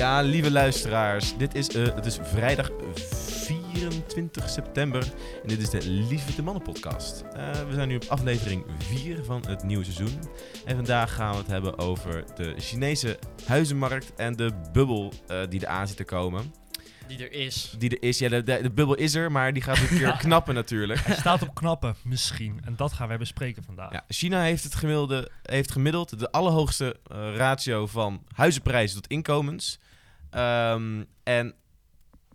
Ja, lieve luisteraars, dit is, eh, het is vrijdag 24 september en dit is de Lieve de Mannen podcast. Eh, we zijn nu op aflevering 4 van het nieuwe seizoen en vandaag gaan we het hebben over de Chinese huizenmarkt en de bubbel eh, die eraan zit te komen. Die er is. Die er is, ja, de, de, de bubbel is er, maar die gaat een keer knappen natuurlijk. Hij staat op knappen, misschien. En dat gaan wij bespreken vandaag. Ja, China heeft, het gemiddelde, heeft gemiddeld de allerhoogste ratio van huizenprijzen tot inkomens. Ehm, en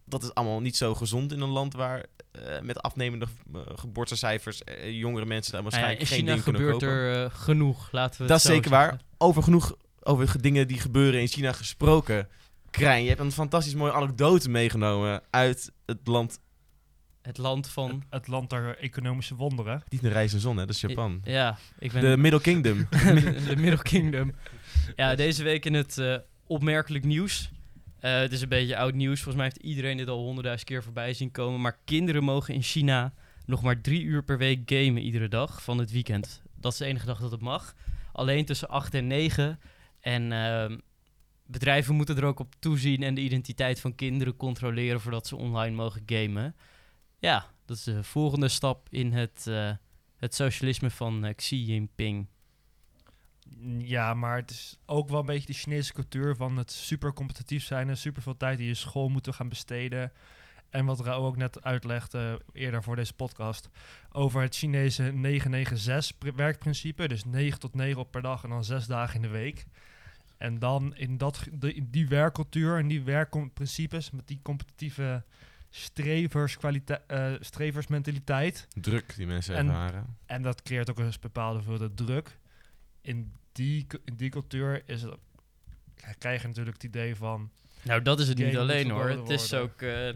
dat is allemaal niet zo gezond in een land waar eh, met afnemende uh, geboortecijfers uh, jongere mensen daar waarschijnlijk Nou ja, geen in China dingen kunnen kopen. gebeurt er eh, genoeg, laten we Dat het is zeker waar. Over genoeg over dingen die gebeuren in China gesproken. Krijn, je hebt een fantastisch mooie anekdote meegenomen uit het land. Het land van... Het, het land der economische wonderen. Niet een reis en zon, hè? Dat is Japan. Ja, ik ben... De Middle Kingdom. de, de Middle Kingdom. Ja, deze week in het eh, opmerkelijk nieuws. Eh, het is een beetje oud nieuws. Volgens mij heeft iedereen dit al honderdduizend keer voorbij zien komen. Maar kinderen mogen in China nog maar drie uur per week gamen iedere dag van het weekend. Dat is de enige dag dat het mag. Alleen tussen 8 en 9. En ehm, bedrijven moeten er ook op toezien en de identiteit van kinderen controleren voordat ze online mogen gamen. Ja, dat is de volgende stap in het, eh, het socialisme van eh, Xi Jinping. Ja, maar het is ook wel een beetje de Chinese cultuur van het super competitief zijn en super veel tijd in je school moeten gaan besteden. En wat Rao ook net uitlegde eerder voor deze podcast over het Chinese 996 pr- werkprincipe. Dus 9 tot 9 op per dag en dan 6 dagen in de week. En dan in, dat, in die werkcultuur en die werkprincipes met die competitieve streverskwalite- eh, streversmentaliteit. Druk die mensen En- ervaren. En dat creëert ook een bepaalde hoeveelheid druk. In die, in die cultuur is het, krijg je natuurlijk het idee van... Nou, dat is het niet alleen hoor. Het is ook. eh,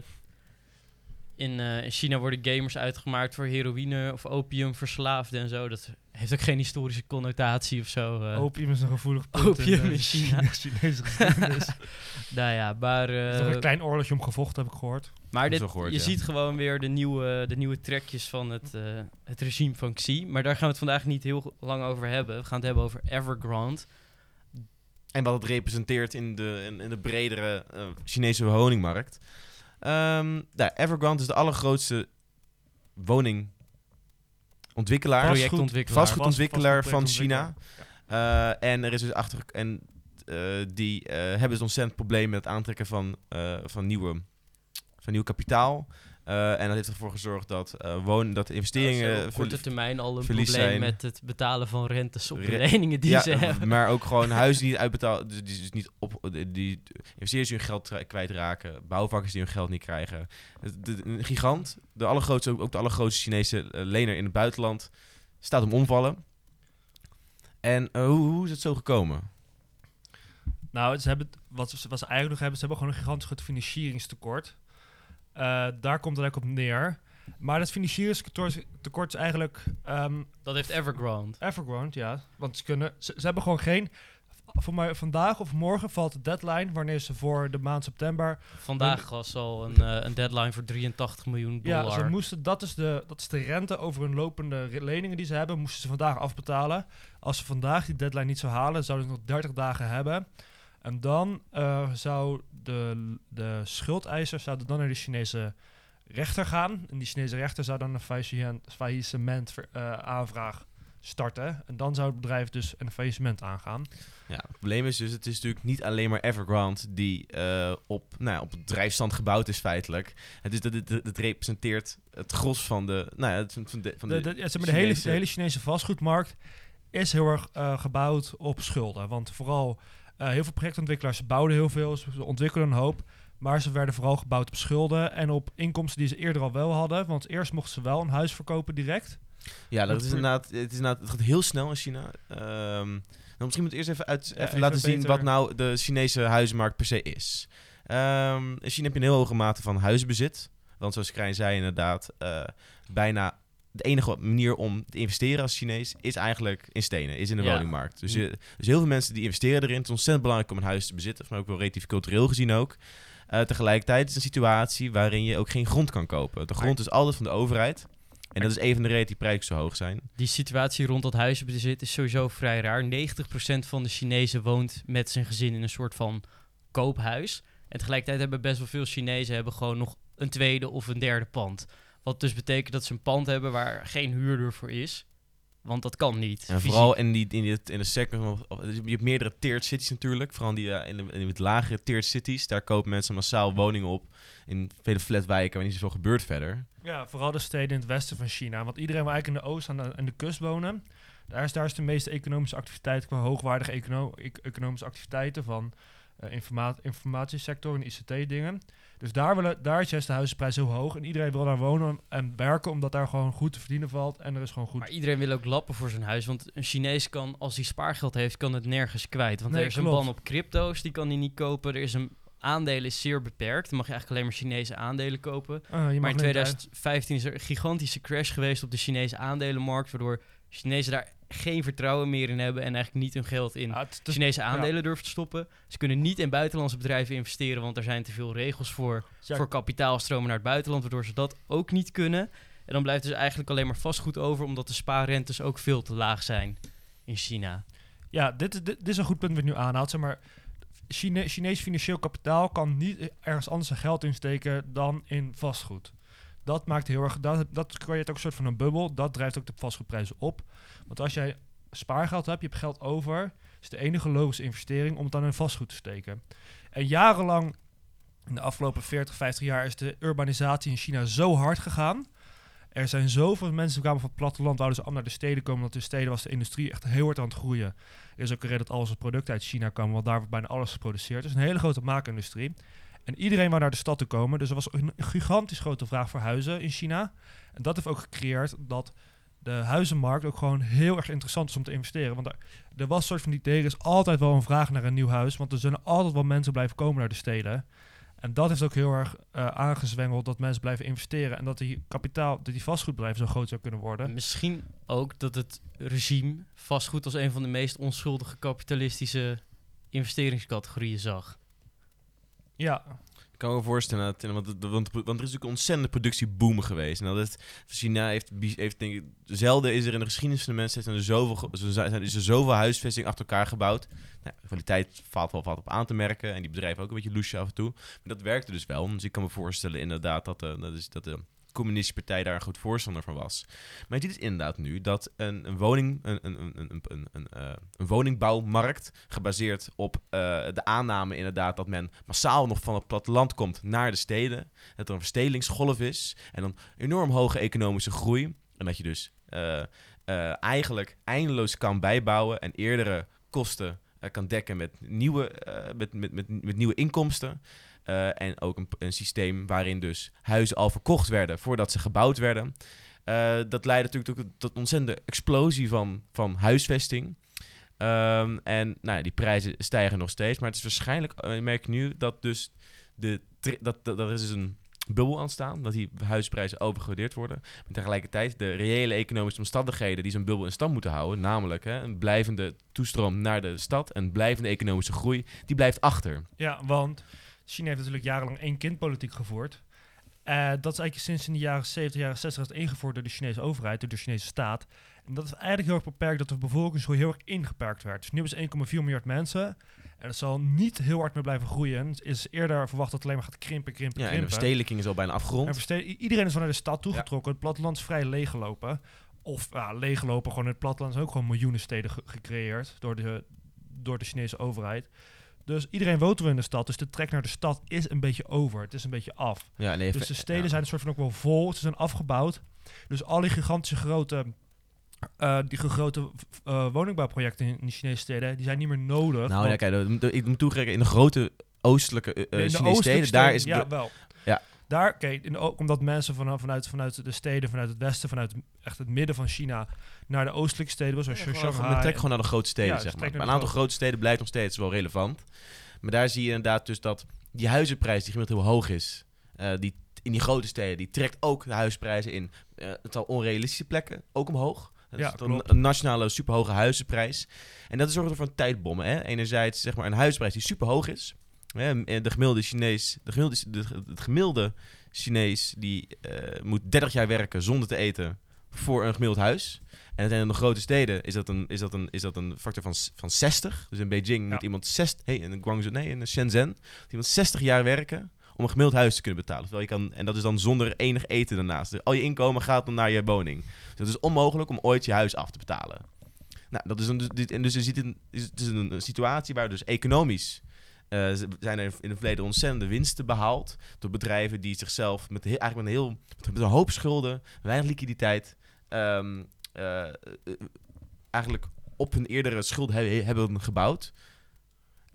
in, eh, in China worden gamers uitgemaakt voor heroïne of opiumverslaafden en zo. Dat heeft ook geen historische connotatie of zo. eh. opium is een gevoelig punt opium in China. Chinese geschiedenis. nou ja, maar, er is nog eh, een klein oorlogje om gevochten, heb ik gehoord. maar dit, gehoord, je ja. ziet gewoon weer de nieuwe, de nieuwe trekjes van het, eh, het regime van Xi. Maar daar gaan we het vandaag niet heel lang over hebben. We gaan het hebben over Evergrande. En wat het representeert in de, in, in de bredere eh, Chinese woningmarkt. Ehm nou, Evergrande is de allergrootste woningontwikkelaar. Projectontwikkelaar. Vastgoedontwikkelaar van. China. Eh, en er is dus achter. En eh, die eh, hebben dus ontzettend probleem met het aantrekken van, eh, van, nieuwe, van nieuw kapitaal. Eh, en dat heeft ervoor gezorgd dat, eh wonen, dat investeringen. Op korte verlie- termijn al een verlies probleem zijn. met het betalen van rentes op de leningen die ja, ze hebben. maar ook gewoon huizen die niet uitbetaald, dus, die dus niet op, die, investeerders die hun geld tra- kwijtraken, bouwvakkers die hun geld niet krijgen. De, de- een gigant, de allergrootste, ook, de allergrootste Chinese eh, lener in het buitenland, staat om omvallen. En hoe, hoe is het zo gekomen? Nou, ze hebben, wat, ze, wat ze eigenlijk nog hebben, ze hebben gewoon een gigantisch groot financieringstekort. Eh, daar komt het eigenlijk op neer. Maar dat financieringstekort tekort is eigenlijk ehm, Dat heeft Evergrande. Evergrande, ja. Want ze, kunnen, ze, ze hebben gewoon geen... Voor mij vandaag of morgen valt de deadline wanneer ze voor de maand september... Vandaag was al een, eh, een deadline voor 83 miljoen dollar. Ja, ze moesten, dat, is de, dat is de rente over hun lopende leningen die ze hebben, moesten ze vandaag afbetalen. Als ze vandaag die deadline niet zou halen, zouden ze nog 30 dagen hebben. En dan eh, zou de, de schuldeiser zou dan naar de Chinese rechter gaan. En die Chinese rechter zou dan een faillissement, eh, aanvraag starten. En dan zou het bedrijf dus een faillissement aangaan. Ja, het probleem is dus, het is natuurlijk niet alleen maar Evergrande die eh, op, nou ja, op drijfstand gebouwd is feitelijk. Het, is, het, het, het representeert het gros van de, nou ja, het- van de, van de, De, de, ja, zeg maar, de, hele, Chinese- de hele Chinese vastgoedmarkt is heel erg gebouwd op schulden. Want vooral heel veel projectontwikkelaars bouwden heel veel, ze ontwikkelden een hoop. Maar ze werden vooral gebouwd op schulden en op inkomsten die ze eerder al wel hadden. Want eerst mochten ze wel een huis verkopen direct. Ja, dat is inderdaad, het, is inderdaad, het gaat heel snel in China. Ehm, nou, misschien moet ik eerst even, uit, Ja, even, laten zien wat nou de Chinese huizenmarkt per se is. Ehm, in China heb je een heel hoge mate van huizenbezit. Want zoals Krijn zei inderdaad, eh, bijna de enige manier om te investeren als Chinees is eigenlijk in stenen, is in de Ja. woningmarkt. Dus, je, dus heel veel mensen die investeren erin. Het is ontzettend belangrijk om een huis te bezitten, maar ook wel relatief cultureel gezien ook. Eh, tegelijkertijd is het een situatie waarin je ook geen grond kan kopen. De grond is altijd van de overheid. En dat is een van de redenen die prijzen zo hoog zijn. Die situatie rond dat huizenbezit is sowieso vrij raar. 90% van de Chinezen woont met zijn gezin in een soort van koophuis. En tegelijkertijd hebben best wel veel Chinezen hebben gewoon nog een tweede of een derde pand. Wat dus betekent dat ze een pand hebben waar geen huurder voor is. Want dat kan niet. En fysiek. vooral in, die, in, die, in de sector, of- of- je hebt meerdere tiered cities natuurlijk. Vooral die, eh, in, de, in de lagere tiered cities. Daar kopen mensen massaal woningen op. In vele flatwijken waar niet zoveel gebeurt verder. Ja, vooral de steden in het westen van China. Want iedereen wil eigenlijk in de oost aan de, aan de kust wonen. Daar is, daar is de meeste economische activiteit qua hoogwaardige econo- e- economische activiteiten van informa informatiesector en ICT-dingen. Dus daar, willen, daar is juist de huizenprijs heel hoog. En iedereen wil daar wonen en werken, omdat daar gewoon goed te verdienen valt. En er is gewoon goed. Maar iedereen wil ook lappen voor zijn huis. Want een Chinees kan, als hij spaargeld heeft, kan het nergens kwijt. Want Nee, er is een ban op crypto's, die kan hij niet kopen. Er is een aandelen is zeer beperkt. Dan mag je eigenlijk alleen maar Chinese aandelen kopen. Ah, Maar in alleen 2015 is er een gigantische crash geweest op de Chinese aandelenmarkt. Waardoor Chinezen daar geen vertrouwen meer in hebben. En eigenlijk niet hun geld in Ah, Chinese aandelen durven te stoppen. Ze kunnen niet in buitenlandse bedrijven investeren. Want er zijn te veel regels voor ja, voor kapitaalstromen naar het buitenland, waardoor ze dat ook niet kunnen. En dan blijft dus eigenlijk alleen maar vastgoed over, omdat de spaarrentes ook veel te laag zijn in China. Ja, dit, is- dit, dit is een goed punt wat nu aanhaalt. Zeg maar, Chine, Chinees financieel kapitaal kan niet ergens anders zijn geld insteken dan in vastgoed. Dat maakt heel erg. Dat, dat creëert ook een soort van een bubbel. Dat drijft ook de vastgoedprijzen op. Want als jij spaargeld hebt, je hebt geld over, is de enige logische investering om het dan in vastgoed te steken. En jarenlang, in de afgelopen 40, 50 jaar, is de urbanisatie in China zo hard gegaan. Er zijn zoveel mensen die kwamen van het platteland, wouden ze allemaal naar de steden komen, want in de steden was de industrie echt heel hard aan het groeien. Is ook een reden dat al onze producten uit China komen, want daar wordt bijna alles geproduceerd. Het is een hele grote maakindustrie. En iedereen wou naar de stad te komen, dus er was een gigantisch grote vraag voor huizen in China. En dat heeft ook gecreëerd dat de huizenmarkt ook gewoon heel erg interessant is om te investeren. Want er, was een soort van idee, er is altijd wel een vraag naar een nieuw huis, want er zullen altijd wel mensen blijven komen naar de steden. En dat heeft ook heel erg eh, aangezwengeld dat mensen blijven investeren en dat die kapitaal, dat die vastgoedbedrijven zo groot zou kunnen worden. Misschien ook dat het regime vastgoed als een van de meest onschuldige kapitalistische investeringscategorieën zag. Ja, Ik kan me voorstellen, dat, want, want, want er is natuurlijk een ontzettende productieboom geweest. En dat het, China heeft, heeft denk ik, zelden is er in de geschiedenis van de mensheid zijn er zoveel, zijn, is er zoveel huisvesting achter elkaar gebouwd. Nou, de kwaliteit valt wel wat op aan te merken en die bedrijven ook een beetje loesje af en toe. Maar dat werkte dus wel. Dus ik kan me voorstellen inderdaad dat, eh, dat, is, dat de communistische partij daar een goed voorstander van was. Maar je ziet het inderdaad nu dat een, een, woning, een, een, een, een, een, eh, woningbouwmarkt gebaseerd op eh, de aanname inderdaad dat men massaal nog van het platteland komt naar de steden. Dat er een verstedelingsgolf is en dan enorm hoge economische groei. En dat je dus eh, eigenlijk eindeloos kan bijbouwen en eerdere kosten kan dekken met nieuwe, met, met, met nieuwe inkomsten. Eh, en ook een, een systeem waarin dus huizen al verkocht werden voordat ze gebouwd werden. Eh, dat leidde natuurlijk tot, een ontzettende explosie van, van huisvesting. Ehm, en nou, ja, die prijzen stijgen nog steeds. Maar het is waarschijnlijk, eh, ik merk nu, dat dus de, dat, dat, dat is dus een bubbel aan staan. Dat die huisprijzen overgewaardeerd worden. Maar tegelijkertijd de reële economische omstandigheden die zo'n bubbel in stand moeten houden. Namelijk hè, een blijvende toestroom naar de stad. En blijvende economische groei. Die blijft achter. Ja, want China heeft natuurlijk jarenlang één kindpolitiek gevoerd. Eh, dat is eigenlijk sinds in de jaren 70, jaren 60 is ingevoerd door de Chinese overheid, door de Chinese staat. En dat is eigenlijk heel erg beperkt dat de bevolkingsgroei heel erg ingeperkt werd. Dus nu is 1,4 miljard mensen. En het zal niet heel hard meer blijven groeien. Het is eerder verwacht dat het alleen maar gaat krimpen, krimpen, Ja, en de krimpen. verstedelijking is al bijna En afgerond. i- iedereen is van naar de stad toegetrokken. Het platteland is vrij leeggelopen. Of ja, leeggelopen, gewoon in het platteland zijn ook gewoon miljoenen steden ge- gecreëerd door de, door de Chinese overheid. Dus iedereen woont wel in de stad. Dus de trek naar de stad is een beetje over. Het is een beetje af. Ja, nee, Dus de steden ja. zijn een soort van ook wel vol. Ze zijn afgebouwd. Dus al die gigantische grote, eh, die grote eh, woningbouwprojecten in de Chinese steden, die zijn niet meer nodig. Nou ja, kijk, ik moet toegeven, in de grote oostelijke eh, Nee, in de Chinese oostelijke steden, daar is... ja, wel. Ja. Daar, kijk, ook omdat mensen van, vanuit, vanuit de steden, vanuit het westen, vanuit echt het midden van China, naar de oostelijke steden, zoals Ja, Shanghai. gewoon, men trekt gewoon naar de grote steden, Ja, zeg maar. trekken Maar een aantal grote steden blijft nog steeds wel relevant. Maar daar zie je inderdaad dus dat die huizenprijs die gemiddeld heel hoog is, eh, die, in die grote steden, die trekt ook de huisprijzen in eh het al onrealistische plekken ook omhoog. Dat Ja, is dan klopt. een nationale superhoge huizenprijs. En dat zorgt ervoor een tijdbommen. Hè? Enerzijds zeg maar een huisprijs die superhoog is. Hè? En De gemiddelde Chinees, de gemiddelde, de, het gemiddelde Chinees die eh, moet 30 jaar werken zonder te eten voor een gemiddeld huis. En in de grote steden is dat een, is dat een, is dat een factor van, van 60. Dus in Beijing Ja. moet iemand 60, hey, in Guangzoo, nee, in Shenzhen, moet iemand 60 jaar werken om een gemiddeld huis te kunnen betalen. Terwijl je kan, en dat is dan zonder enig eten daarnaast. Dus al je inkomen gaat dan naar je woning. Dus het is onmogelijk om ooit je huis af te betalen. Nou, dat is een, dus, dit- en dus je ziet een, het is een, situatie waar dus economisch eh, z- zijn er in het verleden ontzettende winsten behaald door bedrijven die zichzelf met heel, eigenlijk met een, heel, met een hoop schulden, weinig liquiditeit, ehm, eh, eh, eigenlijk op hun eerdere schulden he- hebben gebouwd.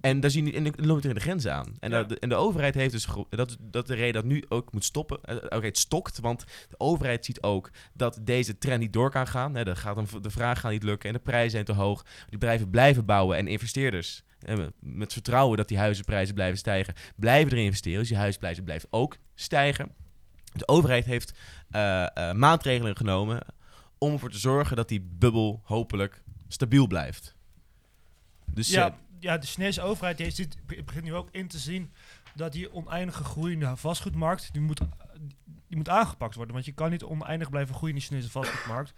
En daar zien en loopt er in de grenzen aan. En, Ja. dat- en de overheid heeft dus dat, dat de reden dat nu ook moet stoppen. eh, De overheid stokt, want de overheid ziet ook dat deze trend niet door kan gaan. Hè, de, gaat de vraag gaat niet lukken en de prijzen zijn te hoog. Die bedrijven blijven bouwen en investeerders eh, met vertrouwen dat die huizenprijzen blijven stijgen, blijven erin investeren. Dus die huisprijzen blijven ook stijgen. De overheid heeft eh, eh, maatregelen genomen om ervoor te zorgen dat die bubbel hopelijk stabiel blijft. Dus ja, eh, ja, de Chinese overheid die ziet, begint nu ook in te zien dat die oneindige groeiende vastgoedmarkt, die moet, die moet aangepakt worden. Want je kan niet oneindig blijven groeien in de Chinese vastgoedmarkt.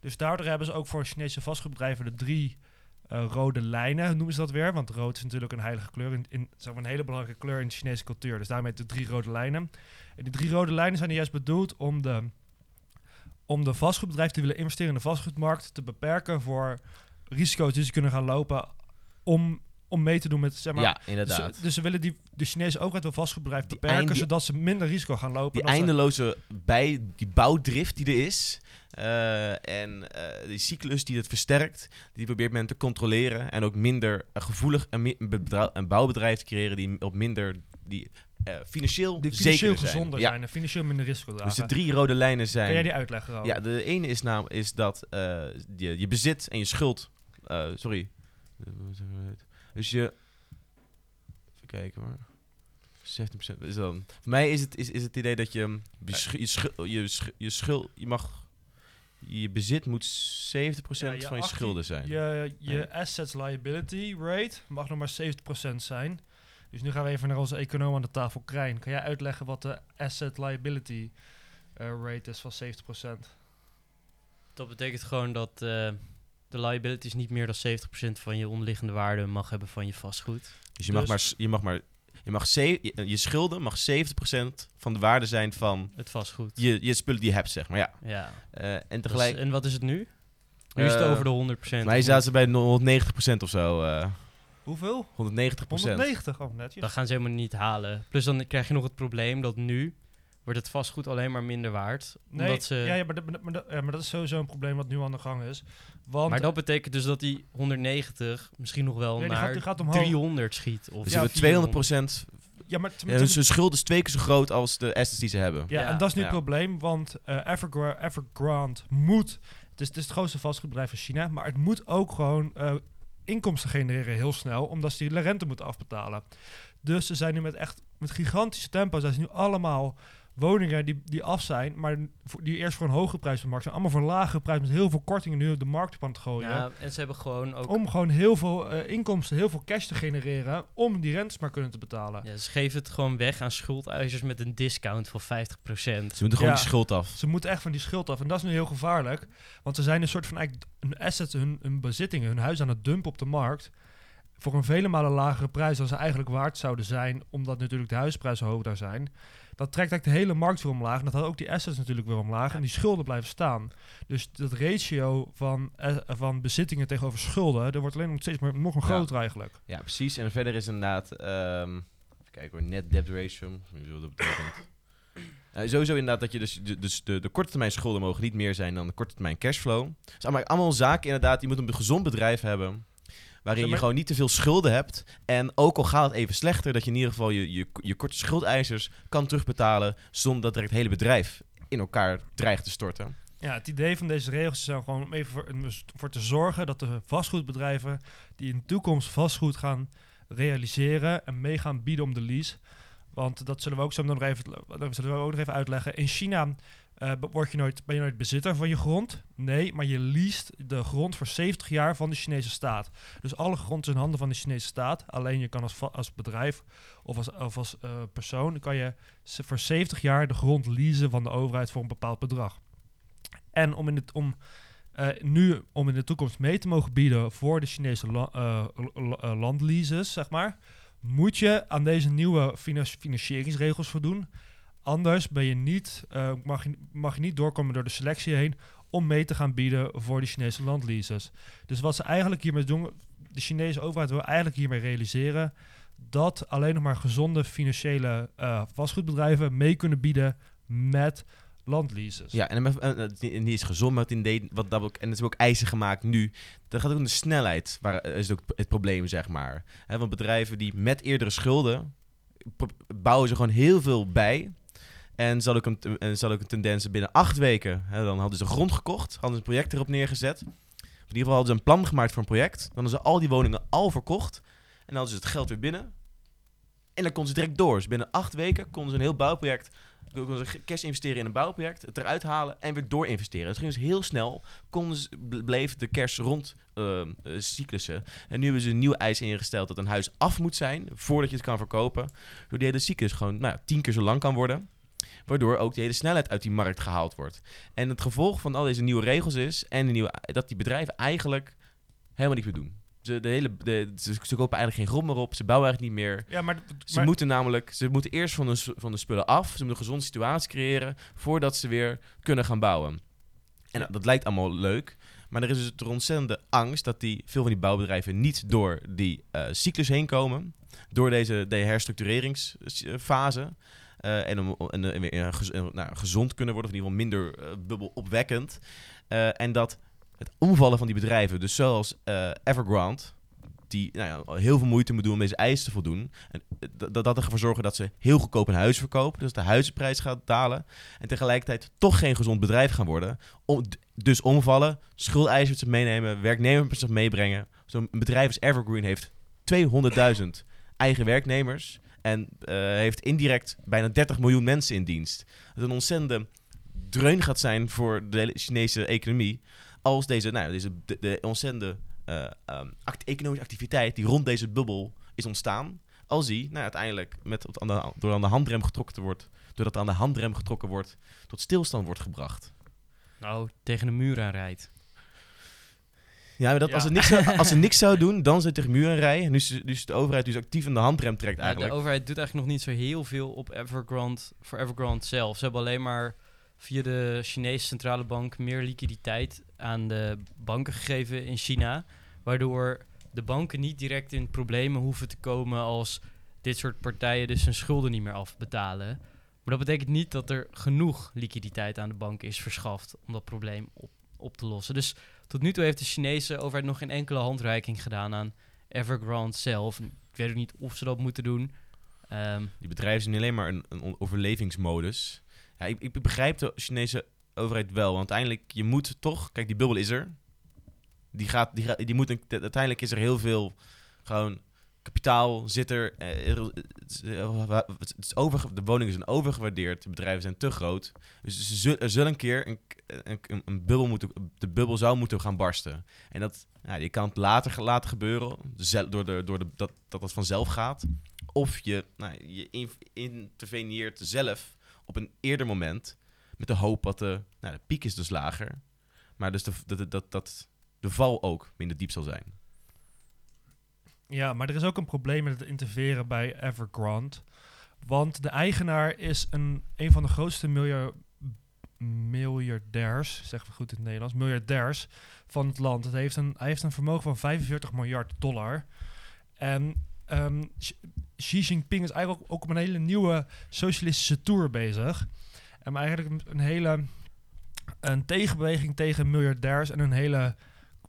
Dus daardoor hebben ze ook voor Chinese vastgoedbedrijven de drie eh, rode lijnen, noemen ze dat weer. Want rood is natuurlijk een heilige kleur, in, in, zeg maar een hele belangrijke kleur in de Chinese cultuur. Dus daarmee de drie rode lijnen. En die drie rode lijnen zijn juist bedoeld om de, om de vastgoedbedrijven die willen investeren in de vastgoedmarkt te beperken voor risico's die ze kunnen gaan lopen om, om mee te doen met, zeg maar... ja, Dus, inderdaad. ze- dus ze willen die, de Chinese overheid wil vastgoedbedrijven Die beperken, eind- die- zodat ze minder risico gaan lopen. die ze- eindeloze bij, die bouwdrift die er is. eh, en eh, die cyclus die het versterkt, die probeert men te controleren. En ook minder eh, gevoelig een, een bedra- een bouwbedrijf te creëren die op minder die, eh, financieel, die financieel zeker zijn. gezonder zijn en financieel minder risico dragen. Dus de drie rode lijnen zijn. Kan jij die uitleggen? Ja, de ene is nou is dat eh, je, je bezit en je schuld. eh, sorry. Dus je. Even kijken hoor. 17% is dan. Voor mij is het, is, is het idee dat je. Je, sch- je, schul- je, je schuld. Je mag. Je bezit moet 70% Ja, je van je 18 schulden zijn. Je, je Ja. assets liability rate mag nog maar 70% zijn. Dus nu gaan we even naar onze econoom aan de tafel, Krijn. Kan jij uitleggen wat de asset liability eh, rate is van 70%? Dat betekent gewoon dat eh, de liabilities niet meer dan 70% van je onderliggende waarde mag hebben van je vastgoed. Dus je mag Dus- maar. Je mag maar. Je, mag je, je schulden mag 70% van de waarde zijn van Het vastgoed. je, je spullen die je hebt, zeg maar. Ja. Ja. Eh, en is- tegelijk. en wat is het nu? Nu is het over de 100%. Maar je zaten ze bij 190% of zo. eh Hoeveel? 190%. 190, oh netjes. Dat gaan ze helemaal niet halen. Plus dan krijg je nog het probleem dat nu wordt het vastgoed alleen maar minder waard. Nee, omdat ze, ja, ja, maar, dat- maar, dat- maar, dat- ja, maar dat is sowieso een probleem wat nu aan de gang is. Want maar dat betekent dus dat die 190 misschien nog wel Nee, die naar gaat- die gaat omhoog. 300 schiet. Of Dus Ja, ze hebben 200%. ja, maar Ja, dus hun schuld is twee keer zo groot als de assets die ze hebben. Ja, Ja. en dat is nu Ja. het probleem, want eh Evergra- Evergrande moet... Het is, het is het grootste vastgoedbedrijf van China, maar het moet ook gewoon eh, inkomsten genereren heel snel, omdat ze die rente moeten afbetalen. Dus ze zijn nu met echt met gigantische tempo, zijn nu allemaal woningen die, die af zijn, maar die eerst voor een hoge prijs op de markt zijn, allemaal voor een lage prijs met heel veel kortingen nu op de markt op aan het gooien. Ja, en ze hebben gewoon ook... Om gewoon heel veel eh, inkomsten, heel veel cash te genereren, om die rentes maar kunnen te betalen. Ja, ze geven het gewoon weg aan schuldeisers met een discount van 50%. Ze moeten gewoon Ja. die schuld af. Ze moeten echt van die schuld af. En dat is nu heel gevaarlijk. Want ze zijn een soort van eigenlijk hun assets, hun, hun bezittingen, hun huis aan het dumpen op de markt. Voor een vele malen lagere prijs dan ze eigenlijk waard zouden zijn. Omdat natuurlijk de huisprijzen hoog daar zijn. Dat trekt eigenlijk de hele markt weer omlaag. En dat had ook die assets natuurlijk weer omlaag. En die schulden blijven staan. Dus dat ratio van, eh, van bezittingen tegenover schulden. Dat wordt alleen nog steeds maar nog een Ja. groter eigenlijk. Ja, precies. En verder is inderdaad... ehm even kijken hoor, net debt ratio. Dat betekent. Eh, sowieso inderdaad dat je dus, de, dus de, de korte termijn schulden mogen niet meer zijn dan de korte termijn cashflow. Dus allemaal, allemaal zaken inderdaad. Je moet een gezond bedrijf hebben. Waarin Ja, je maar- gewoon niet te veel schulden hebt. En ook al gaat het even slechter, dat je in ieder geval je, je, je korte schuldeisers kan terugbetalen. Zonder dat er het hele bedrijf in elkaar dreigt te storten. Ja, het idee van deze regels is dan gewoon om even voor, dus voor te zorgen dat de vastgoedbedrijven die in de toekomst vastgoed gaan realiseren en mee gaan bieden om de lease. Want dat zullen we ook zo nog even, dat zullen we ook nog even uitleggen. In China eh, word je nooit, ben je nooit bezitter van je grond. Nee, maar je leest de grond voor 70 jaar van de Chinese staat. Dus alle grond is in handen van de Chinese staat. Alleen je kan als, als bedrijf of als, of als eh, persoon kan je voor 70 jaar de grond leasen van de overheid voor een bepaald bedrag. En om, in het, om eh, nu om in de toekomst mee te mogen bieden voor de Chinese la- landleases, zeg maar, moet je aan deze nieuwe finan- financieringsregels voldoen. Anders ben je niet, eh, mag, je, mag je niet doorkomen door de selectie heen om mee te gaan bieden voor de Chinese landleases. Dus wat ze eigenlijk hiermee doen, de Chinese overheid wil eigenlijk hiermee realiseren dat alleen nog maar gezonde financiële eh, vastgoedbedrijven mee kunnen bieden met landleases. Ja, en, en, en die die is gezond het idee, wat dat ook, en het is ook eisen gemaakt nu. Dat gaat ook om de snelheid, waar eh, is ook het probleem, zeg maar. Want bedrijven die met eerdere schulden, bouwen ze gewoon heel veel bij. En ze hadden ook een, hadden ook een tendens binnen acht weken, dan hadden ze grond gekocht, hadden ze een project erop neergezet. In ieder geval hadden ze een plan gemaakt voor een project. Dan hadden ze al die woningen al verkocht. En dan hadden ze het geld weer binnen. En dan konden ze direct door. Dus binnen acht weken konden ze een heel bouwproject konden cash investeren in een bouwproject, het eruit halen en weer door investeren. Dus gingen ze heel snel, bleef de cash rond eh, cyclussen. En nu hebben ze een nieuw eis ingesteld dat een huis af moet zijn voordat je het kan verkopen. Door die hele cyclus gewoon nou, tien keer zo lang kan worden. Waardoor ook de hele snelheid uit die markt gehaald wordt. En het gevolg van al deze nieuwe regels is en de nieuwe, dat die bedrijven eigenlijk helemaal niks meer doen. Ze, de hele, de, ze, ze kopen eigenlijk geen grond meer op, ze bouwen eigenlijk niet meer. Ja, maar, Ze moeten namelijk, ze moeten eerst van de, van de spullen af. Ze moeten een gezonde situatie creëren voordat ze weer kunnen gaan bouwen. En dat lijkt allemaal leuk. Maar er is dus de ontzettende angst dat die, veel van die bouwbedrijven niet door die eh, cyclus heen komen. Door deze de herstructureringsfase. eh, en, om, en, eh, nou, gezond kunnen worden, of in ieder geval minder eh, bubbelopwekkend. En dat het omvallen van die bedrijven, dus zoals eh, Evergrande, die nou ja, heel veel moeite moet doen om deze eisen te voldoen. En eh, dat, dat ervoor zorgen dat ze heel goedkoop een huis verkopen. Dus de huizenprijs gaat dalen. En tegelijkertijd toch geen gezond bedrijf gaan worden. Om, dus omvallen, schuldeisers meenemen, werknemers meebrengen. Zo'n bedrijf als Evergreen heeft 200.000 eigen werknemers. En eh, heeft indirect bijna 30 miljoen mensen in dienst. Dat een ontzettende dreun gaat zijn voor de Chinese economie. Als deze, nou, ja, deze de, de ontzettende eh, ehm, act- economische activiteit die rond deze bubbel is ontstaan. Als die nou, uiteindelijk met, aan de, door aan de handrem getrokken te wordt, doordat aan de handrem getrokken wordt, tot stilstand wordt gebracht. Nou, tegen de muur aan rijdt. Ja, maar dat, Ja. Als, ze niks zou, als ze niks zou doen, dan zit tegen muur en rij. Nu is, nu is de overheid dus actief aan de handrem trekt Ja, eigenlijk. de overheid doet eigenlijk nog niet zo heel veel op Evergrande, voor Evergrande zelf. Ze hebben alleen maar via de Chinese centrale bank meer liquiditeit aan de banken gegeven in China. Waardoor de banken niet direct in problemen hoeven te komen als dit soort partijen dus hun schulden niet meer afbetalen. Maar dat betekent niet dat er genoeg liquiditeit aan de banken is verschaft om dat probleem op, op te lossen. Dus tot nu toe heeft de Chinese overheid nog geen enkele handreiking gedaan aan Evergrande zelf. Ik weet ook niet of ze dat moeten doen. Ehm, Die bedrijven zijn alleen maar een, overlevingsmodus. Ja, ik, ik begrijp de Chinese overheid wel. Want uiteindelijk, je moet toch... Kijk, die bubbel is er. Die gaat... Die, gaat, die moet uiteindelijk is er heel veel... Gewoon... Kapitaal zit er. eh, het is, eh, over, de woningen zijn overgewaardeerd. De bedrijven zijn te groot. Dus er zullen een keer een, een, een, bubbel moeten... De bubbel zou moeten gaan barsten. En dat... Ja, je kan het later laten gebeuren. Door de, door de, dat, dat het vanzelf gaat. Of je, nou, je in- interveneert zelf op een eerder moment. Met de hoop dat de, nou, de piek is dus lager. Maar dus de, dat, dat, dat de val ook minder diep zal zijn. Ja, maar er is ook een probleem met het interveren bij Evergrande. Want de eigenaar is een, een van de grootste miljar, miljardairs, zeggen we goed in het Nederlands, miljardairs van het land. Het heeft een, hij heeft een vermogen van 45 miljard dollar. En ehm, Xi- Jinping is eigenlijk ook op een hele nieuwe socialistische tour bezig. En eigenlijk een, een hele een tegenbeweging tegen miljardairs en een hele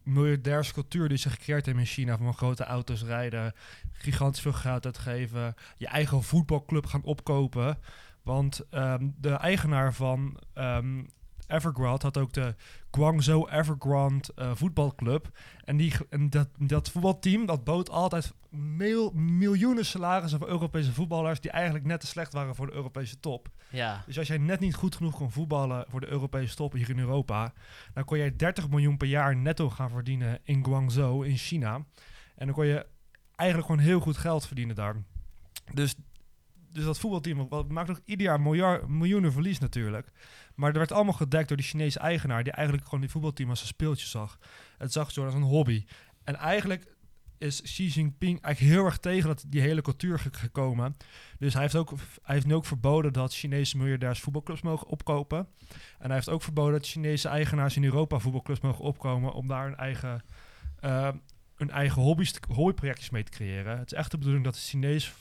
miljardairscultuur die ze gecreëerd hebben in China. Van grote auto's rijden, gigantisch veel geld uitgeven, je eigen voetbalclub gaan opkopen. Want ehm, de eigenaar van ehm, Evergrande had ook de Guangzhou Evergrande eh, voetbalclub. En, die, en dat, dat voetbalteam dat bood altijd mil- miljoenen salarissen voor Europese voetballers die eigenlijk net te slecht waren voor de Europese top. ja, Dus als jij net niet goed genoeg kon voetballen voor de Europese top hier in Europa, dan kon jij 30 miljoen per jaar netto gaan verdienen in Guangzhou in China. En dan kon je eigenlijk gewoon heel goed geld verdienen daar. Dus dus dat voetbalteam wat maakt ook ieder jaar miljard, miljoenen verlies natuurlijk. Maar er werd allemaal gedekt door die Chinese eigenaar... die eigenlijk gewoon die voetbalteam als een speeltje zag. Het zag zo als een hobby. En eigenlijk is Xi Jinping eigenlijk heel erg tegen dat, die hele cultuur ge- gekomen. Dus hij heeft, ook, hij heeft nu ook verboden dat Chinese miljardairs voetbalclubs mogen opkopen. En hij heeft ook verboden dat Chinese eigenaars in Europa voetbalclubs mogen opkomen om daar een eigen, eh, een eigen hobby's, hobbyprojectjes mee te creëren. Het is echt de bedoeling dat de Chinees,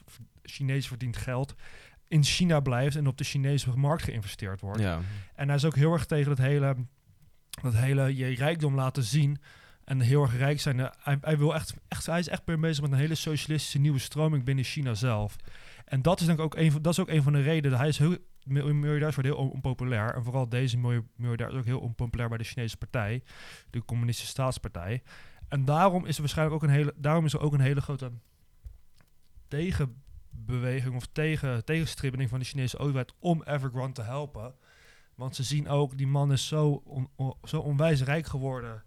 Chinees verdiend geld in China blijft en op de Chinese markt geïnvesteerd wordt. Ja. En hij is ook heel erg tegen dat hele, dat hele je rijkdom laten zien. En heel erg rijk zijn. Hij, hij, wil echt, echt, hij is echt meer bezig met een hele socialistische nieuwe stroming binnen China zelf. En dat is denk ik ook een van, dat is ook een van de redenen. Hij is heel, mil- miljardairs worden heel on- onpopulair. En vooral deze milj- miljardair is ook heel onpopulair bij de Chinese partij. De Communistische Staatspartij. En daarom is er waarschijnlijk ook een hele, daarom is er ook een hele grote tegenbeweging of tegen, tegenstribbeling van de Chinese overheid om Evergrande te helpen. Want ze zien ook, die man is zo, on- on- zo onwijs rijk geworden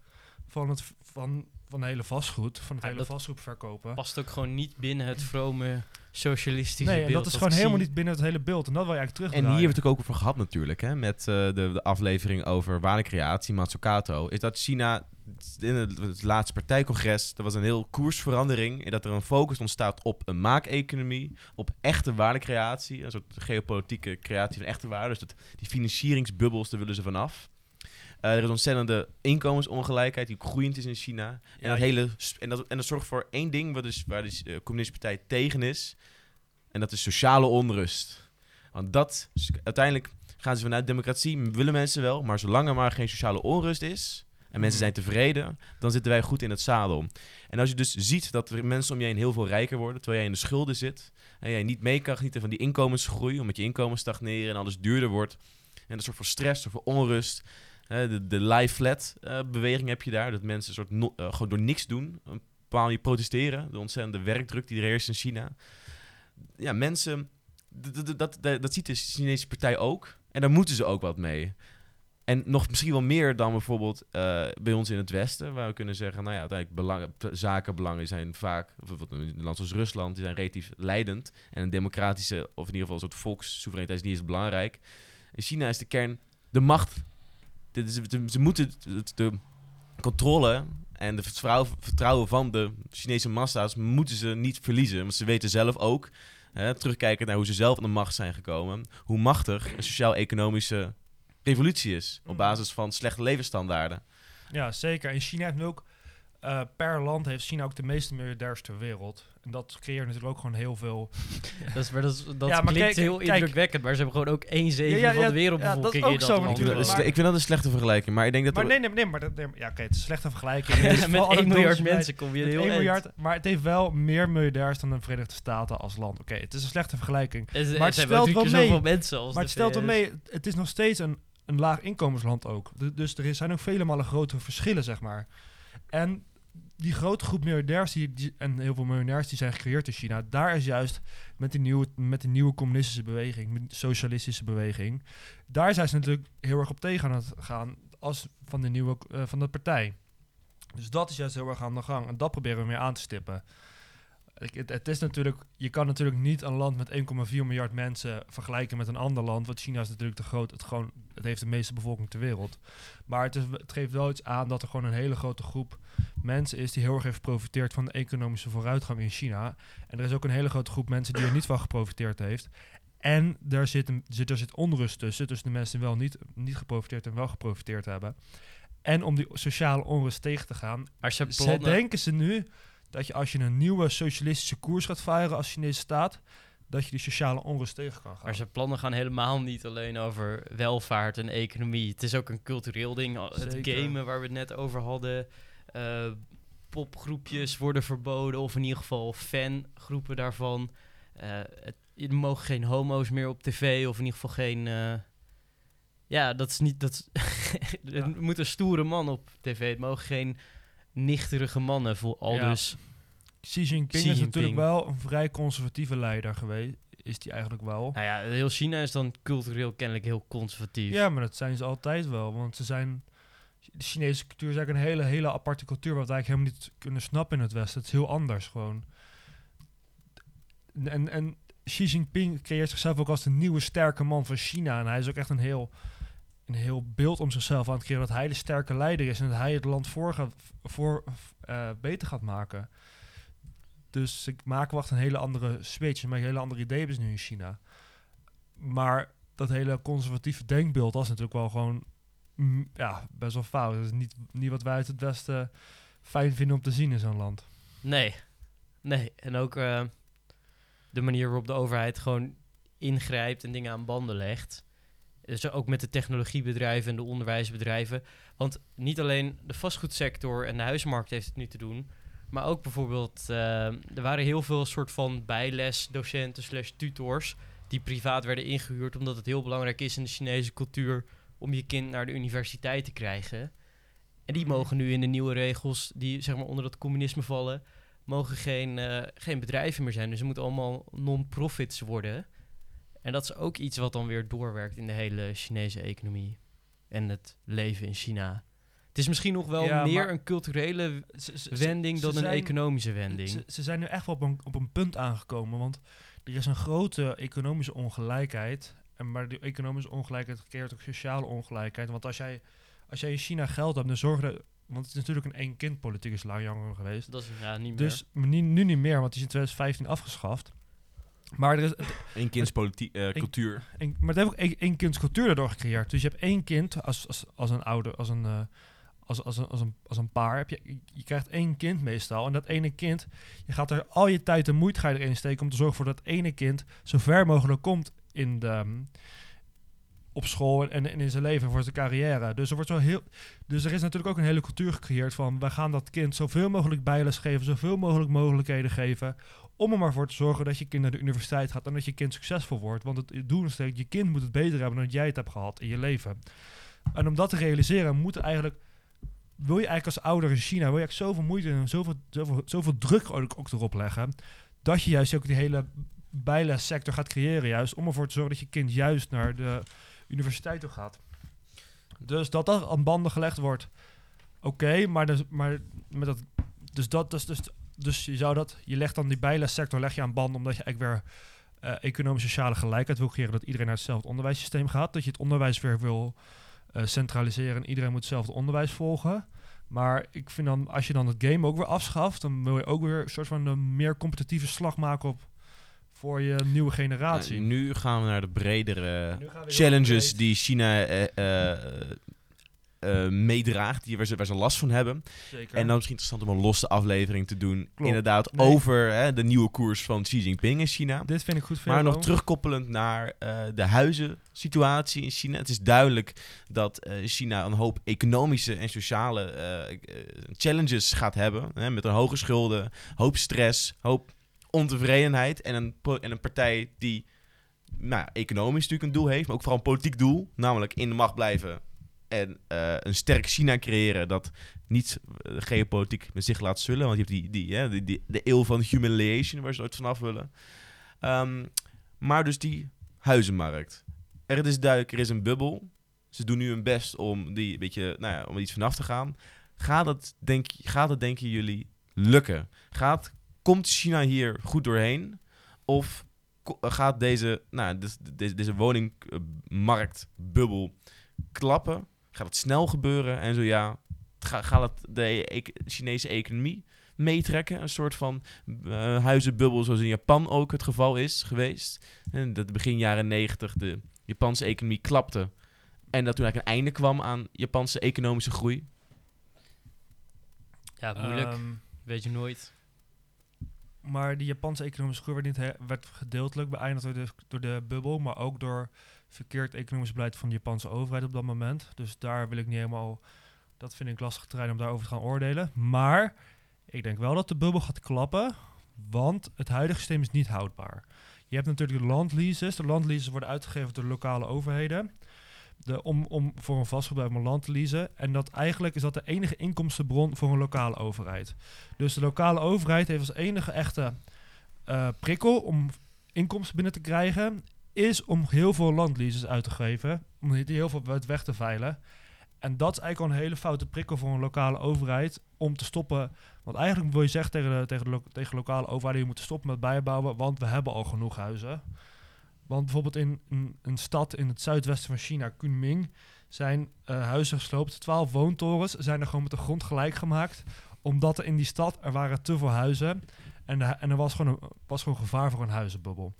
van het, van, van hele vastgoed, van het Ja, hele vastgoed verkopen. Past ook gewoon niet binnen het vrome socialistische Nee, en beeld. dat is gewoon helemaal zie. niet binnen het hele beeld. En dat wil je eigenlijk En terug. hier hebben we het ook over gehad natuurlijk, hè, met eh, de, de aflevering over waardecreatie, Matsukato. Is dat China in het, laatste partijcongres, er was een heel koersverandering. En dat er een focus ontstaat op een maakeconomie, op echte waardecreatie. Een soort geopolitieke creatie van echte waarden. Dus dat, die financieringsbubbels, daar willen ze vanaf. Eh, er is ontzettende inkomensongelijkheid die groeiend is in China. En, Ja, dat, hele, en, dat, en dat zorgt voor één ding wat dus, waar de eh, Communistische Partij tegen is. En dat is sociale onrust. Want dat, uiteindelijk gaan ze vanuit democratie, willen mensen wel. Maar zolang er maar geen sociale onrust is en mensen zijn tevreden, dan zitten wij goed in het zadel. En als je dus ziet dat er mensen om je heen heel veel rijker worden, terwijl jij in de schulden zit. En jij niet mee kan genieten van die inkomensgroei, omdat je inkomen stagneren en alles duurder wordt. En dat soort van stress, soort van onrust. De, de lie flat eh, beweging heb je daar. Dat mensen soort no- eh, gewoon door niks doen. Een bepaalde manier protesteren. De ontzettende werkdruk die er heerst in China. Ja, mensen... dat ziet de Chinese partij ook. En daar moeten ze ook wat mee. En nog misschien wel meer dan bijvoorbeeld eh, bij ons in het Westen. Waar we kunnen zeggen, nou ja, uiteindelijk belangen, zakenbelangen zijn vaak... Bijvoorbeeld een land zoals Rusland, die zijn relatief leidend. En een democratische, of in ieder geval een soort volkssoevereiniteit is niet eens belangrijk. In China is de kern de macht. Dit ze, moeten de, controle en vertrouwen, vertrouwen van de Chinese massa's moeten ze niet verliezen. Want ze weten zelf ook, hè, terugkijken naar hoe ze zelf aan de macht zijn gekomen, hoe machtig een sociaal-economische revolutie is. Op basis van slechte levensstandaarden. Ja, zeker. En China heeft nu ook, eh, per land heeft China ook de meeste miljardairs ter wereld. En dat creëert natuurlijk ook gewoon heel veel. Dat, is, maar dat, is- dat Ja, maar klinkt kijk- heel kijk- indrukwekkend, maar ze hebben gewoon ook één zeven Ja, ja, van de wereldbevolking ja, dat is ook in dat zo land. Ik vind, natuurlijk, maar- ik vind dat een slechte vergelijking, maar ik denk dat Maar nee, nee, nee, maar dat, nee, ja, oké, het is een slechte vergelijking. Met vooral 1 miljard mensen kom je Met heel 1 eind. miljard, maar het heeft wel meer miljardairs dan de Verenigde Staten als land. Oké, het is een slechte vergelijking. Het, Maar het het stelt wel mee. mensen als Maar het stelt wel mee, het is nog steeds een, een laag inkomensland ook. Du- Dus er zijn ook vele malen grotere verschillen, zeg maar. En die grote groep miljardairs die, die- en heel veel miljonairs die zijn gecreëerd in China, daar is juist met die nieuwe, met die nieuwe communistische beweging, met socialistische beweging, daar zijn ze natuurlijk heel erg op tegen gaan als van de nieuwe eh, van de partij. Dus dat is juist heel erg aan de gang en dat proberen we meer aan te stippen. Ik- Het, het is natuurlijk, je kan natuurlijk niet een land met 1,4 miljard mensen vergelijken met een ander land. Want China is natuurlijk te groot. Het, gewoon, heeft de meeste bevolking ter wereld. Maar het, is, het geeft wel iets aan dat er gewoon een hele grote groep mensen is die heel erg heeft geprofiteerd van de economische vooruitgang in China. En er is ook een hele grote groep mensen die er niet van geprofiteerd heeft. En daar zit, een, zit, er zit onrust tussen, tussen de mensen die wel niet, niet geprofiteerd en wel geprofiteerd hebben. En om die sociale onrust tegen te gaan, Maar ze denken ze nu dat je als je een nieuwe socialistische koers gaat varen als Chinese staat, dat je die sociale onrust tegen kan gaan. Maar zijn plannen gaan helemaal niet alleen over welvaart en economie. Het is ook een cultureel ding. Het gamen waar we het net over hadden. eh, popgroepjes worden verboden. Of in ieder geval fangroepen daarvan. Eh, het, er mogen geen homo's meer op tv. Of in ieder geval geen... eh, ja, dat is niet... Dat Ja. Er moet een stoere man op tv. Het mogen geen nichterige mannen. Voor al Ja. dus... Xi Jinping Xi is natuurlijk wel een vrij conservatieve leider geweest. Is die eigenlijk wel. Nou ja, heel China is dan cultureel kennelijk heel conservatief. Ja, maar dat zijn ze altijd wel. Want ze zijn. De Chinese cultuur is eigenlijk een hele, hele aparte cultuur. Wat we eigenlijk helemaal niet kunnen snappen in het Westen. Het is heel anders gewoon. En, en Xi Jinping creëert zichzelf ook als de nieuwe sterke man van China. En hij is ook echt een heel, een heel beeld om zichzelf aan het creëren dat hij de sterke leider is en dat hij het land voor, gaat, voor eh, beter gaat maken. Dus ik maak wacht een hele andere switch en mijn hele andere idee hebben nu in China. Maar dat hele conservatieve denkbeeld, dat natuurlijk wel gewoon mm, ja, best wel fout. Dat is niet, niet wat wij uit het Westen fijn vinden om te zien in zo'n land. Nee, nee. En ook eh, de manier waarop de overheid gewoon ingrijpt en dingen aan banden legt. Dus ook met de technologiebedrijven en de onderwijsbedrijven. Want niet alleen de vastgoedsector en de huismarkt heeft het nu te doen. Maar ook bijvoorbeeld, eh, er waren heel veel soort van bijlesdocenten slash tutors... die privaat werden ingehuurd omdat het heel belangrijk is in de Chinese cultuur... om je kind naar de universiteit te krijgen. En die mogen nu in de nieuwe regels, die zeg maar onder dat communisme vallen... mogen geen, eh, geen bedrijven meer zijn. Dus ze moeten allemaal non-profits worden... En dat is ook iets wat dan weer doorwerkt in de hele Chinese economie. En het leven in China. Het is misschien nog wel Ja, meer maar- een culturele Ze- ze- wending ze dan een zijn- economische wending. Ze, ze zijn nu echt wel op een, op een punt aangekomen, want er is een grote economische ongelijkheid. En maar die economische ongelijkheid creëert ook sociale ongelijkheid. Want als jij, als jij in China geld hebt, dan zorg je... Want het is natuurlijk een één-kind politiek is lang jonger geweest. dat is ja, niet meer. Dus nu, nu niet meer, want die is in 2015 afgeschaft. Maar er is, Een kindspolitiek, Ik- cultuur. een, maar het heeft ook één, één kinds cultuur daardoor gecreëerd. Dus je hebt één kind als, als, als een ouder, als een, eh, als, als, een, als, een, als een paar. Heb je, je krijgt één kind meestal. En dat ene kind, je gaat er al je tijd en moeite ga erin steken om te zorgen voor dat ene kind zo ver mogelijk komt in de, mm, op school en, en in zijn leven voor zijn carrière. Dus er, wordt zo heel, dus er is natuurlijk ook een hele cultuur gecreëerd van we gaan dat kind zoveel mogelijk bijles geven, zoveel mogelijk mogelijkheden geven. Om er maar voor te zorgen dat je kind naar de universiteit gaat en dat je kind succesvol wordt. Want het doel is dat je kind moet het beter hebben dan jij het hebt gehad in je leven. En om dat te realiseren, moet er eigenlijk. Wil je eigenlijk als ouder in China, wil je eigenlijk zoveel moeite en zoveel, zoveel, zoveel druk ook, erop leggen. Dat je juist ook die hele bijlessector gaat creëren, juist om ervoor te zorgen dat je kind juist naar de universiteit toe gaat. Dus dat dat aan banden gelegd wordt. Oké, maar, dus, maar met dat. Dus dat dus, dus, dus je zou dat. Je legt dan die bijlessector leg je aan banden omdat je eigenlijk weer eh economische sociale gelijkheid wil creëren. Dat iedereen naar hetzelfde onderwijssysteem gaat. Dat je het onderwijs weer wil centraliseren en iedereen moet hetzelfde onderwijs volgen. Maar ik vind dan, als je dan het game ook weer afschaft, dan wil je ook weer een soort van een meer competitieve slag maken op voor je nieuwe generatie. Nou, nu gaan we naar de bredere challenges breed. die China eh, eh, eh, meedraagt, die, waar, ze, waar ze last van hebben. Zeker. En dan misschien interessant om een losse aflevering te doen, Klopt. inderdaad, Nee. over hè, de nieuwe koers van Xi Jinping in China. Dit vind ik goed voor Maar jou, nog terugkoppelend naar eh, de huizensituatie in China. Het is duidelijk dat eh, China een hoop economische en sociale challenges gaat hebben. Hè, met een hoge schulden, hoop stress, hoop ontevredenheid. En een, en een partij die nou, economisch natuurlijk een doel heeft, maar ook vooral een politiek doel. Namelijk in de macht blijven en eh, een sterk China creëren dat niet eh, geopolitiek met zich laat zullen. Want je hebt die, die, hè, die, de eeuw van humiliation waar ze nooit vanaf willen. Ehm, maar dus die huizenmarkt. Er is duidelijk, er is een bubbel. Ze doen nu hun best om, die, beetje, nou ja, om iets vanaf te gaan. Gaat het, denk, gaat het, denken jullie, lukken? Gaat, komt China hier goed doorheen? Of gaat deze, nou, deze, deze woningmarktbubbel klappen? Gaat het snel gebeuren? En zo ja, ga- gaat het de e- Chinese economie meetrekken? Een soort van eh, huizenbubbel zoals in Japan ook het geval is geweest. En dat begin jaren negentig de Japanse economie klapte. En dat toen eigenlijk een einde kwam aan Japanse economische groei. ja, moeilijk. Ehm, Weet je nooit. maar die Japanse economische groei werd, niet werd gedeeltelijk beëindigd door de, door de bubbel, maar ook door verkeerd economisch beleid van de Japanse overheid op dat moment. Dus daar wil ik niet helemaal. Dat vind ik lastig terrein om daarover te gaan oordelen. Maar ik denk wel dat de bubbel gaat klappen, want het huidige systeem is niet houdbaar. Je hebt natuurlijk de landleases. De landleases worden uitgegeven door lokale overheden. De, om, om voor een vastgebruik van land te leasen. En dat eigenlijk is dat de enige inkomstenbron voor een lokale overheid. Dus de lokale overheid heeft als enige echte eh, prikkel om inkomsten binnen te krijgen, is om heel veel landleases uit te geven, om die heel veel weg te veilen. En dat is eigenlijk al een hele foute prikkel voor een lokale overheid om te stoppen. Want eigenlijk wil je zeggen tegen de, tegen de, tegen lokale overheid, je moet stoppen met bijbouwen, want we hebben al genoeg huizen. Want bijvoorbeeld in een, stad in het zuidwesten van China, Kunming, zijn eh, huizen gesloopt. Twaalf woontorens zijn er gewoon met de grond gelijk gemaakt. Omdat er in die stad, er waren te veel huizen. En, en er was gewoon, was gewoon gevaar voor een huizenbubbel.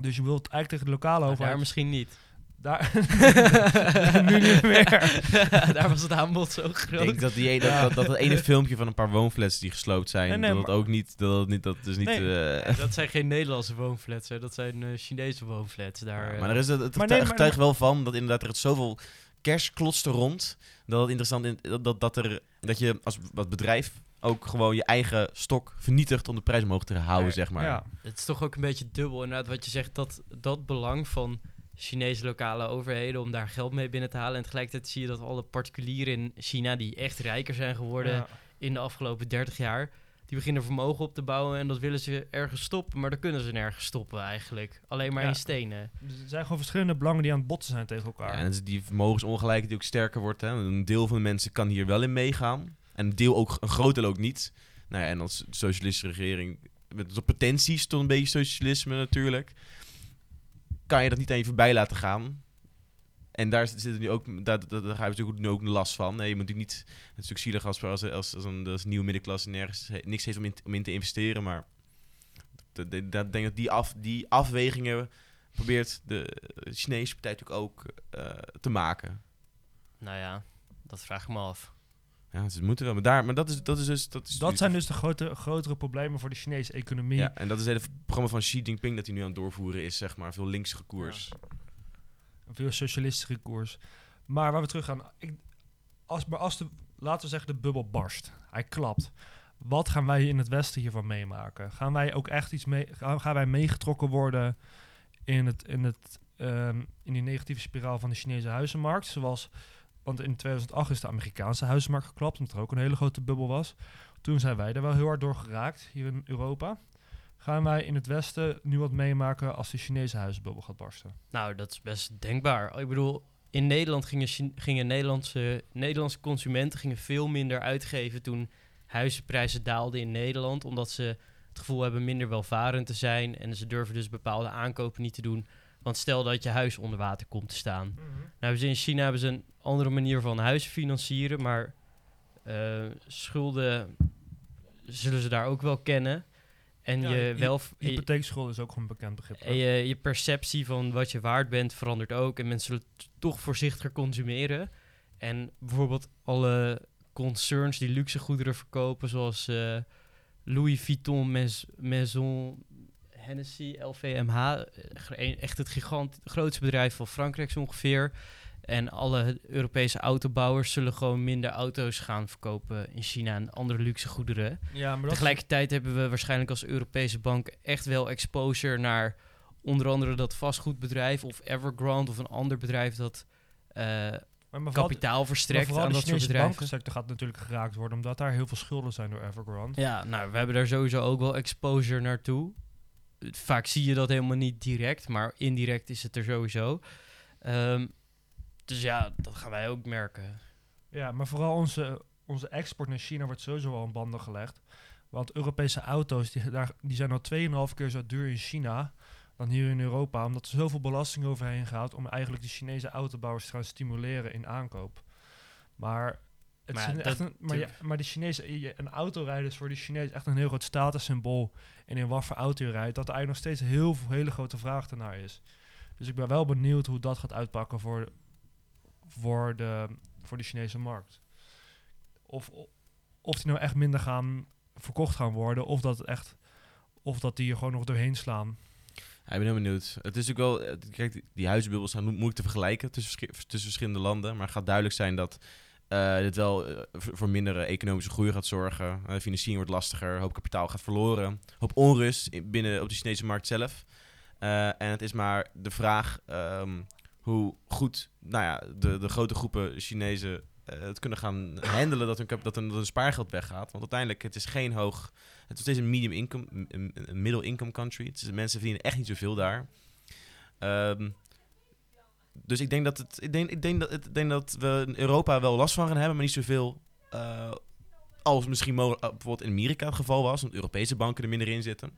Dus je wilt eigenlijk tegen de lokale Maar overheid... daar misschien niet. Daar, nu niet meer. daar was het aanbod zo Ik groot. denk dat, die, dat, dat, dat het ene filmpje van een paar woonflats die gesloopt zijn, Nee, nee, dat het maar- ook niet, dat het niet, dat is niet... Nee. eh, dat zijn geen Nederlandse woonflats, hè. dat zijn eh, Chinese woonflats. Daar, Ja, eh, maar er is het, het Maar maar- wel van dat inderdaad er het zoveel kers klotst er rond. Dat het interessant is dat, dat, dat, er, dat je als wat bedrijf ook gewoon je eigen stok vernietigt om de prijs omhoog te houden, zeg maar. Ja. Het is toch ook een beetje dubbel inderdaad wat je zegt, dat, dat belang van Chinese lokale overheden om daar geld mee binnen te halen. En tegelijkertijd zie je dat alle particulieren in China die echt rijker zijn geworden Ja. in de afgelopen 30 jaar, die beginnen vermogen op te bouwen en dat willen ze ergens stoppen, maar dan kunnen ze nergens stoppen eigenlijk. Alleen maar Ja. in stenen. Dus Er zijn gewoon verschillende belangen die aan het botsen zijn tegen Ja, elkaar. en het is die vermogensongelijkheid die ook sterker wordt. Hè. Een deel van de mensen kan hier wel in meegaan. En deel ook, een groot deel ook niet. Nou en als socialistische regering, met de potenties tot een beetje socialisme natuurlijk, kan je dat niet aan je voorbij laten gaan. En daar zit er nu ook, daar, daar, daar je natuurlijk nu ook last van. Nee, je moet niet, het is natuurlijk zielig als, als, als, een, als een nieuwe middenklasse nergens niks heeft om in, om in te investeren, maar dat- denk die, af, die afwegingen probeert de Chinese partij natuurlijk ook eh, te maken. Nou ja, dat vraag ik me af. Ja, ze moeten wel, maar daar, maar dat is, dat is dus, dat is dat zijn dus de grote, grotere problemen voor de Chinese economie. ja, en dat is het hele programma van Xi Jinping dat hij nu aan het doorvoeren is, zeg maar, veel linkse koers. Een veel socialistische koers. Maar waar we terug gaan. Ik, als, maar als de, laten we zeggen, de bubbel barst. Hij klapt. Wat gaan wij in het Westen hiervan meemaken? Gaan wij ook echt iets mee. Gaan, gaan wij meegetrokken worden in, het, in, het, ehm, in die negatieve spiraal van de Chinese huizenmarkt? Zoals. Want in 2008 is de Amerikaanse huizenmarkt geklapt, omdat er ook een hele grote bubbel was. Toen zijn wij er wel heel hard door geraakt, hier in Europa. Gaan wij in het Westen nu wat meemaken als de Chinese huizenbubbel gaat barsten? Nou, dat is best denkbaar. Ik bedoel, in Nederland gingen, gingen Nederlandse, Nederlandse consumenten gingen veel minder uitgeven toen huizenprijzen daalden in Nederland, omdat ze het gevoel hebben minder welvarend te zijn en ze durven dus bepaalde aankopen niet te doen. Want stel dat je huis onder water komt te staan. Nou hebben ze in China hebben ze een andere manier van huizen financieren, maar eh, schulden zullen ze daar ook wel kennen. En Ja, je wel Hypotheekschuld is ook gewoon een bekend begrip. en je, je perceptie van wat je waard bent verandert ook. En mensen zullen toch voorzichtiger consumeren. En bijvoorbeeld alle concerns die luxe goederen verkopen, zoals eh, Louis Vuitton, Maison, Hennessy, LVMH. eh, Echt het gigant, grootste bedrijf van Frankrijk zo ongeveer. En alle Europese autobouwers zullen gewoon minder auto's gaan verkopen in China en andere luxe goederen. Ja, maar Tegelijkertijd hebben we waarschijnlijk als Europese bank echt wel exposure naar onder andere dat vastgoedbedrijf of Evergrande of een ander bedrijf dat eh, maar, maar vooral- kapitaal verstrekt aan de dat soort bedrijven. bankensector gaat natuurlijk geraakt worden, omdat daar heel veel schulden zijn door Evergrande. Ja, nou, we hebben daar sowieso ook wel exposure naartoe. Vaak zie je dat helemaal niet direct, maar indirect is het er sowieso. Ehm, dus ja, dat gaan wij ook merken. Ja, maar vooral onze, onze export naar China wordt sowieso al in banden gelegd. Want Europese auto's die, daar, die zijn al 2,5 keer zo duur in China dan hier in Europa. Omdat er zoveel belasting overheen gaat om eigenlijk de Chinese autobouwers te gaan stimuleren in aankoop. Maar, het Maar is een- dat- echt een, maar, ja, maar de Chinese, je- een autorijden is voor de Chinezen echt een heel groot statussymbool. En in wat voor auto je rijdt, dat er eigenlijk nog steeds heel veel hele grote vraag ernaar is. Dus ik ben wel benieuwd hoe dat gaat uitpakken voor, voor, de, voor de Chinese markt. Of, of die nou echt minder gaan verkocht gaan worden, of dat echt, of dat die er gewoon nog doorheen slaan. Ja, ik ben heel benieuwd. Het is natuurlijk wel, eh, kijk, die- huizenbubbels zijn mo- moeilijk te vergelijken tussen, tussen verschillende landen. Maar het gaat duidelijk zijn dat eh, dit wel eh, voor mindere economische groei gaat zorgen. Eh, financiering wordt lastiger, hoop kapitaal gaat verloren. Hoop onrust in- binnen op de Chinese markt zelf. En het is maar de vraag ehm, hoe goed nou ja, de, de grote groepen Chinezen het kunnen gaan handelen dat hun, dat hun, spaargeld weggaat. Want uiteindelijk, het is geen hoog... Het is een medium income, een- middle income country. Het is, mensen verdienen echt niet zoveel daar. Ehm, dus ik denk dat, het, ik denk, ik denk dat, het- ik denk dat we in Europa wel last van gaan hebben, maar niet zoveel eh, als misschien eh, bijvoorbeeld in Amerika het geval was, want Europese banken er minder in zitten.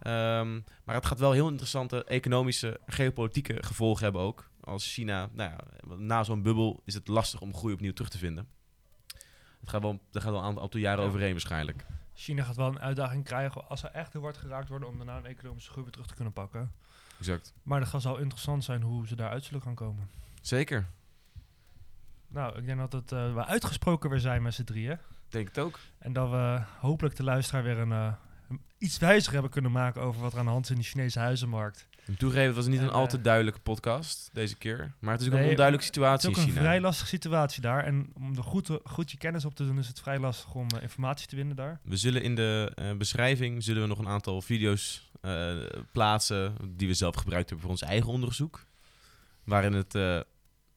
Ehm, maar het gaat wel heel interessante economische, geopolitieke gevolgen hebben ook. Als China, nou ja, na zo'n bubbel is het lastig om groei opnieuw terug te vinden. Het gaat wel, er gaat wel een aantal, aantal jaren Ja. overheen waarschijnlijk. China gaat wel een uitdaging krijgen als ze echt heel hard geraakt worden om daarna een economische groei weer terug te kunnen pakken. Exact. Maar het zal interessant zijn hoe ze daaruit zullen gaan komen. Zeker. Nou, ik denk dat het, eh, we uitgesproken weer zijn met z'n drieën. Denk het ook. En dat we hopelijk de luisteraar weer een, eh, iets wijzer hebben kunnen maken over wat er aan de hand is in de Chinese huizenmarkt. Toegeven, het was niet En, een al te eh, duidelijke podcast deze keer. Maar het is ook Nee, een onduidelijke Het situatie is ook een China. vrij lastige situatie daar. En om er goed, goed je kennis op te doen, is het vrij lastig om informatie te winnen daar. We zullen in de beschrijving zullen we nog een aantal video's plaatsen die we zelf gebruikt hebben voor ons eigen onderzoek. Waarin het eh,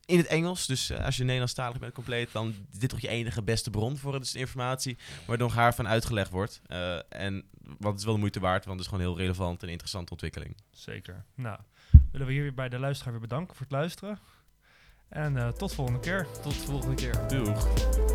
in het Engels, dus eh, als je Nederlandstalig bent compleet, dan is dit toch je enige beste bron voor dus de informatie, waar nog haar van uitgelegd wordt. Eh, en wat is wel de moeite waard, want het is gewoon heel relevant en interessante ontwikkeling. Zeker. Nou, willen we hier weer bij de luisteraar weer bedanken voor het luisteren. En eh, tot volgende keer. Tot de volgende keer. Doeg!